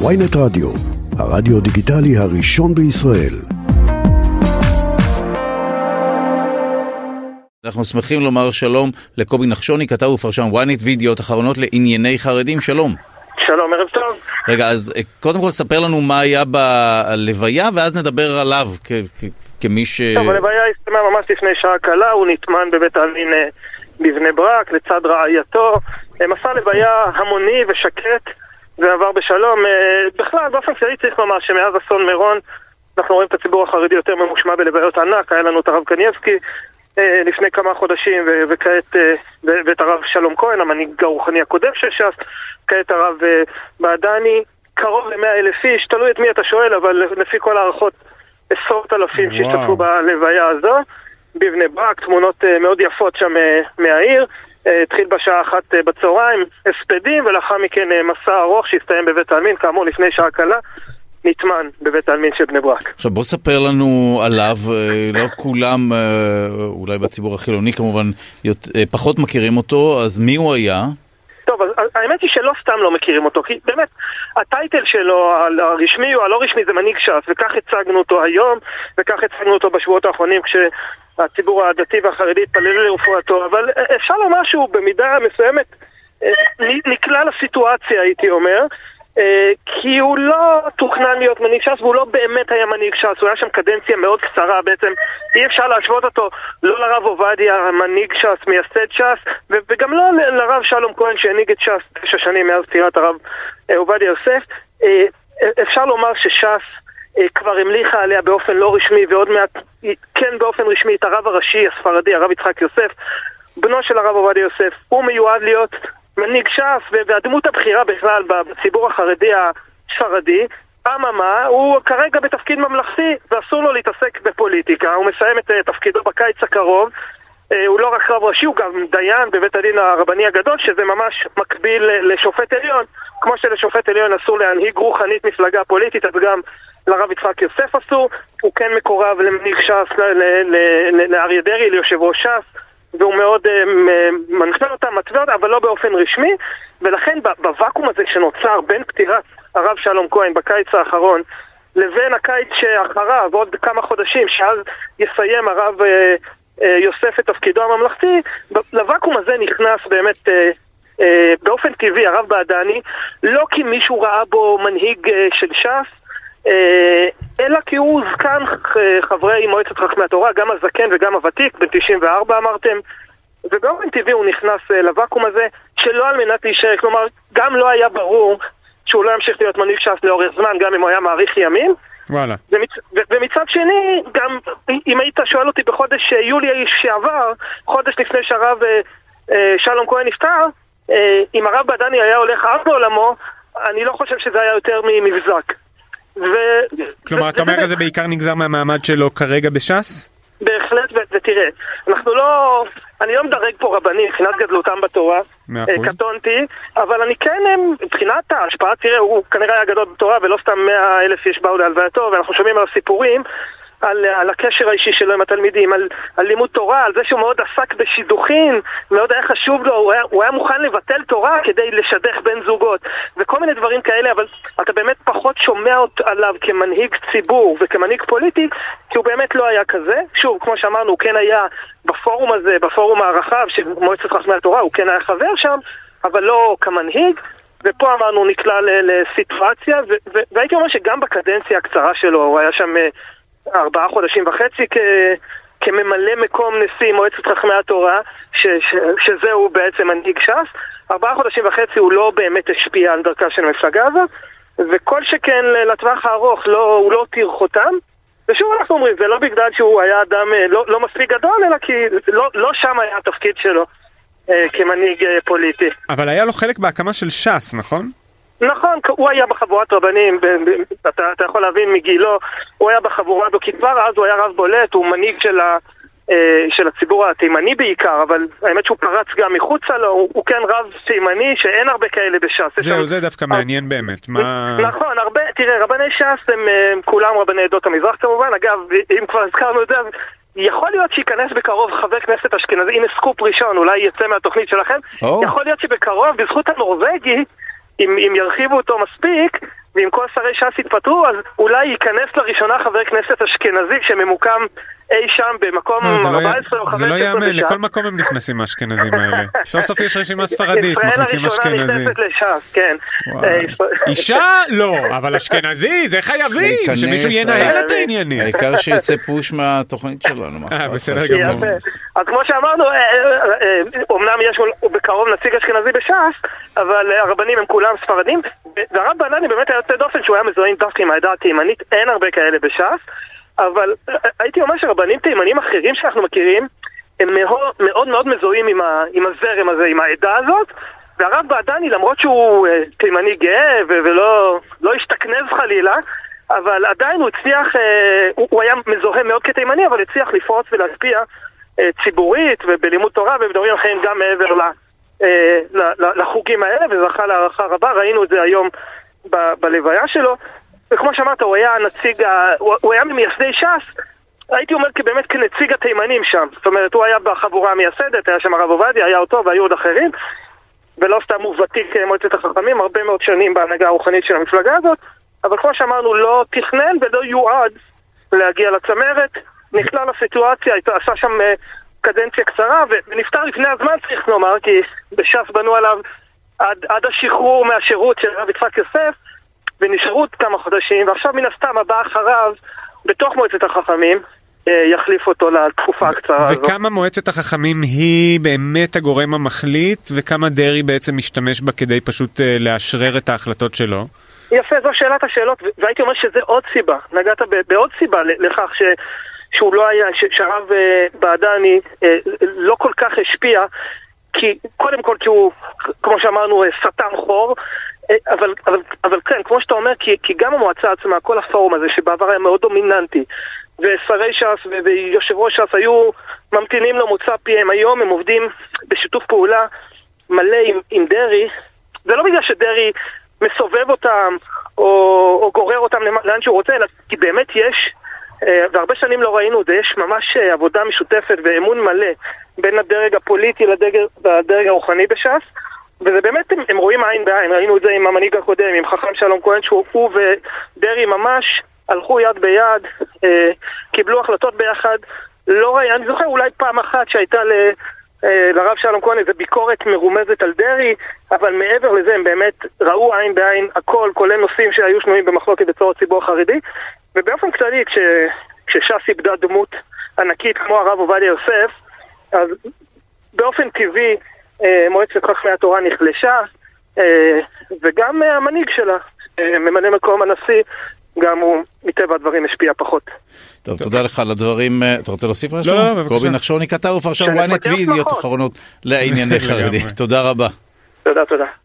ויינט רדיו, הרדיו דיגיטלי הראשון בישראל. אנחנו שמחים לומר שלום לקובי נחשוני, כתב ופרשן ynet וידיעות אחרונות לענייני חרדים, שלום. שלום, ערב טוב. רגע, אז אה, קודם כל ספר לנו מה היה בלוויה ואז נדבר עליו כ- כמי ש... טוב, הלוויה הסתיימה ממש לפני שעה קלה, הוא נטמן בבית העלמין אה, בבני ברק לצד רעייתו. אה, מסע לוויה המוני ושקט, זה עבר בשלום. אה, בכלל, באופן כללי צריך לומר שמאז אסון מירון אנחנו רואים את הציבור החרדי יותר ממושמע בלוויות ענק, היה לנו את הרב קנייבסקי אה, לפני כמה חודשים, וכעת, אה, ואת הרב שלום כהן, המנהיג הרוחני הקודם של ש"ס, כעת הרב בעדני, קרוב ל-100 אלף איש, תלוי את מי אתה שואל, אבל לפי כל ההערכות עשרות אלפים. שהשתתפו בלוויה הזו בבני ברק, תמונות מאוד יפות שם מהעיר. אה, התחיל בשעה אחת אה, בצהריים, הספדים, ולאחר מכן אה, מסע ארוך שהסתיים בבית העלמין, כאמור לפני שעה קלה, נטמן בבית העלמין של בני ברק. עכשיו בוא ספר לנו עליו, לא כולם, אולי בציבור החילוני כמובן, פחות מכירים אותו, אז מי הוא היה? טוב, אז האמת היא שלא סתם לא מכירים אותו, כי באמת, הטייטל שלו, הרשמי או הלא רשמי, זה מנהיג ש"ס, וכך הצגנו אותו היום, וכך הצגנו אותו בשבועות האחרונים, כשהציבור הדתי והחרדי התפללו לרפואתו, אבל אפשר לומר שהוא במידה מסוימת אה, נקלע לסיטואציה, הייתי אומר. אה, כי הוא לא תוכנן להיות מנהיג ש"ס והוא לא באמת היה מנהיג ש"ס, הוא היה שם קדנציה מאוד קצרה בעצם, אי אפשר להשוות אותו לא לרב עובדיה, מנהיג ש"ס, מייסד ש"ס, וגם לא לרב שלום כהן שהנהיג את ש"ס תשע שנים מאז פטירת הרב אה, עובדיה יוסף. אה, אפשר לומר שש"ס כבר המליכה עליה באופן לא רשמי ועוד מעט, כן באופן רשמי, את הרב הראשי הספרדי, הרב יצחק יוסף, בנו של הרב עובדיה יוסף, הוא מיועד להיות מנהיג ש"ס והדמות הבכירה בכלל בציבור החרדי הספרדי. אממה, הוא כרגע בתפקיד ממלכתי ואסור לו להתעסק בפוליטיקה, הוא מסיים את אה, תפקידו בקיץ הקרוב. אה, הוא לא רק רב ראשי, הוא גם דיין בבית הדין הרבני הגדול, שזה ממש מקביל ל- לשופט עליון. כמו שלשופט עליון אסור להנהיג רוחנית מפלגה פוליטית, אז גם לרב יצחק יוסף אסור. הוא כן מקורב למנהיג ש"ס, לאריה דרעי, ליושב ראש ש"ס. והוא מאוד אה, מנחה אותם, מתווה אותם, אבל לא באופן רשמי, ולכן בוואקום הזה שנוצר בין פטירת הרב שלום כהן בקיץ האחרון לבין הקיץ שאחריו, עוד כמה חודשים, שאז יסיים הרב אה, אה, יוסף את תפקידו הממלכתי, לוואקום הזה נכנס באמת אה, אה, באופן טבעי הרב בעדני, לא כי מישהו ראה בו מנהיג אה, של ש"ס, אלא כי הוא זקן אה, חברי מועצת חכמי התורה, גם הזקן וגם הוותיק, בן 94 אמרתם, ובאופן טבעי הוא נכנס אה, לוואקום הזה, שלא על מנת להישאר, כלומר, גם לא היה ברור שהוא לא ימשיך להיות מנהיג ש"ס לאורך זמן, גם אם הוא היה מאריך ימים, וואלה. ומצ... ומצד שני, גם אם היית שואל אותי בחודש אה, יולי שעבר, חודש לפני שהרב אה, אה, שלום כהן נפטר, אה, אם הרב בדני היה הולך אז לעולמו, אני לא חושב שזה היה יותר ממבזק. ו... כלומר, אתה אומר וזה- זה בעיקר נגזר מהמעמד שלו כרגע בש"ס? בהחלט, ו- ותראה, אנחנו לא... אני לא מדרג פה רבנים מבחינת גדלותם בתורה, אה. קטונתי, אבל אני כן, אה, מבחינת ההשפעה, תראה, הוא כנראה היה גדול בתורה ולא סתם מאה אלף איש באו להלווייתו, ואנחנו שומעים על הסיפורים, על, על הקשר האישי שלו עם התלמידים, על, על לימוד תורה, על זה שהוא מאוד עסק בשידוכים, מאוד היה חשוב לו, הוא היה, הוא היה מוכן לבטל תורה כדי לשדך בין זוגות, וכל מיני דברים כאלה, אבל אתה באמת פחות שומע עליו כמנהיג ציבור וכמנהיג פוליטי, כי הוא באמת לא היה כזה. שוב, כמו שאמרנו, הוא כן היה בפורום הזה, בפורום הרחב של מועצת חכמי התורה, הוא כן היה חבר שם, אבל לא כמנהיג. ופה אמרנו נקלע לסיטואציה, והייתי אומר שגם בקדנציה הקצרה שלו, הוא היה שם אה, ארבעה חודשים וחצי כ... כממלא מקום נשיא מועצת חכמי התורה, ש... ש... שזהו בעצם מנהיג ש"ס, ארבעה חודשים וחצי הוא לא באמת השפיע על דרכה של המפלגה הזאת, וכל שכן לטווח הארוך לא, הוא לא הותיר חותם. ושוב אנחנו אומרים, זה לא בגלל שהוא היה אדם אה, לא, לא מספיק גדול, אלא כי לא, לא שם היה התפקיד שלו אה, כמנהיג אה, פוליטי. אבל היה לו חלק בהקמה של ש"ס, נכון? נכון, הוא היה בחבורת רבנים, אתה, אתה יכול להבין מגילו, הוא היה בחבורה הזו, כי כבר אז הוא היה רב בולט, הוא מנהיג של, ה, אה, של הציבור התימני בעיקר, אבל האמת שהוא פרץ גם מחוצה לו, הוא, הוא כן רב תימני שאין הרבה כאלה בש"ס. זהו, זה דווקא מעניין באמת. מה... נכון, הרבה, תראה, רבני ש"ס הם, הם כולם רבני עדות המזרח כמובן, אגב, אם כבר הזכרנו את זה, אז יכול להיות שייכנס בקרוב חבר כנסת אשכנזי, הנה סקופ ראשון, אולי יצא מהתוכנית שלכם, או. יכול להיות שבקרוב, בזכות הנורבגי, אם, אם ירחיבו אותו מספיק, ואם כל שרי ש"ס יתפטרו, אז אולי ייכנס לראשונה חבר כנסת אשכנזי שממוקם אי שם במקום לא, זה לא 14 או י- 15 זה לא ייאמן, בש"ס. לכל מקום הם נכנסים האשכנזים האלה. סוף סוף יש רשימה ספרדית, מכניסים ישראל אשכנזי. הראשונה נכנסת לש"ס, כן. אה, אישה? לא, אבל אשכנזי, זה חייבים, שמישהו ינהל אה, את העניינים. העיקר שיצא פוש מהתוכנית שלנו. אה, בסדר גמור. אז כמו שאמרנו, אה, אה, אה, אומנם יש בקרוב נציג אשכנזי בש"ס, אבל אה, הרבנים הם כולם ספרדים, והרב בנני באמת היה יוצא דופן שהוא היה מזוהה דווקא עם העדה התימנית, אין הרבה כאלה בש"ס, אבל אה, הייתי אומר שרבנים תימנים אחרים שאנחנו מכירים, הם מאוד מאוד, מאוד מזוהים עם, ה, עם הזרם הזה, עם העדה הזאת, והרב בעדני, למרות שהוא אה, תימני גאה ולא לא השתכנז חלילה, אבל עדיין הוא הצליח, אה, הוא, הוא היה מזוהה מאוד כתימני, אבל הצליח לפרוץ ולהשפיע אה, ציבורית ובלימוד תורה ובדברים אחרים גם מעבר ל- לחוגים האלה, וזכה להערכה רבה, ראינו את זה היום ב- בלוויה שלו. וכמו שאמרת, הוא היה נציג. הוא, היה ממייסדי ש"ס, הייתי אומר באמת כנציג התימנים שם. זאת אומרת, הוא היה בחבורה המייסדת, היה שם הרב עובדיה, היה אותו והיו עוד אחרים. ולא סתם הוא ותיק מועצת החכמים, הרבה מאוד שנים בהנהגה הרוחנית של המפלגה הזאת, אבל כמו שאמרנו, לא תכנן ולא יועד להגיע לצמרת, נקלע לסיטואציה, עשה שם אה, קדנציה קצרה, ונפטר לפני הזמן צריך לומר, כי בש"ס בנו עליו עד, עד השחרור מהשירות של הרב יצחק יוסף, ונשארו עוד כמה חודשים, ועכשיו מן הסתם הבא אחריו, בתוך מועצת החכמים, אה, יחליף אותו לתקופה הקצרה הזאת. וכמה מועצת החכמים היא באמת הגורם המחליט, וכמה דרעי בעצם משתמש בה כדי פשוט אה, לאשרר את ההחלטות שלו? יפה, זו שאלת השאלות, והייתי אומר שזה עוד סיבה, נגעת בעוד סיבה לכך ש, שהוא לא היה, שהרב אה, בעדני לא כל כך השפיע, כי קודם כל כי הוא, כמו שאמרנו, סתם חור, אבל, אבל, אבל כן, כמו שאתה אומר, כי, כי גם המועצה עצמה, כל הפורום הזה שבעבר היה מאוד דומיננטי, ושרי ש"ס ויושב ראש ש"ס היו ממתינים למוצא פיהם, היום הם עובדים בשיתוף פעולה מלא עם, עם דרעי, זה לא בגלל שדרעי מסובב אותם או, או גורר אותם לאן שהוא רוצה, אלא כי באמת יש, אה, והרבה שנים לא ראינו את זה, יש ממש אה, עבודה משותפת ואמון מלא בין הדרג הפוליטי לדרג, לדרג הרוחני בש"ס, וזה באמת, הם, הם רואים עין בעין, ראינו את זה עם המנהיג הקודם, עם חכם שלום כהן, שהוא הוא ודרעי ממש הלכו יד ביד, אה, קיבלו החלטות ביחד, לא ראיתי, אני זוכר אולי פעם אחת שהייתה ל... אה, לרב שלום כהן איזו ביקורת מרומזת על דרעי, אבל מעבר לזה הם באמת ראו עין בעין הכל, כולל נושאים שהיו שנויים במחלוקת בצור הציבור החרדי, ובאופן כללי, כש, כשש"ס איבדה דמות ענקית כמו הרב עובדיה יוסף, אז באופן טבעי מועצת חכמי התורה נחלשה, אה, וגם אה, המנהיג שלה, אה, ממלא מקום הנשיא, גם הוא מטבע הדברים השפיע פחות. טוב, תודה לך על הדברים. אה, אתה רוצה להוסיף משהו? לא, לא, בבקשה. קובי נחשוני כתב ופרשן ynet לפתח וידיעות. אחרונות לענייני חרדי. לגמרי. תודה רבה. תודה, תודה.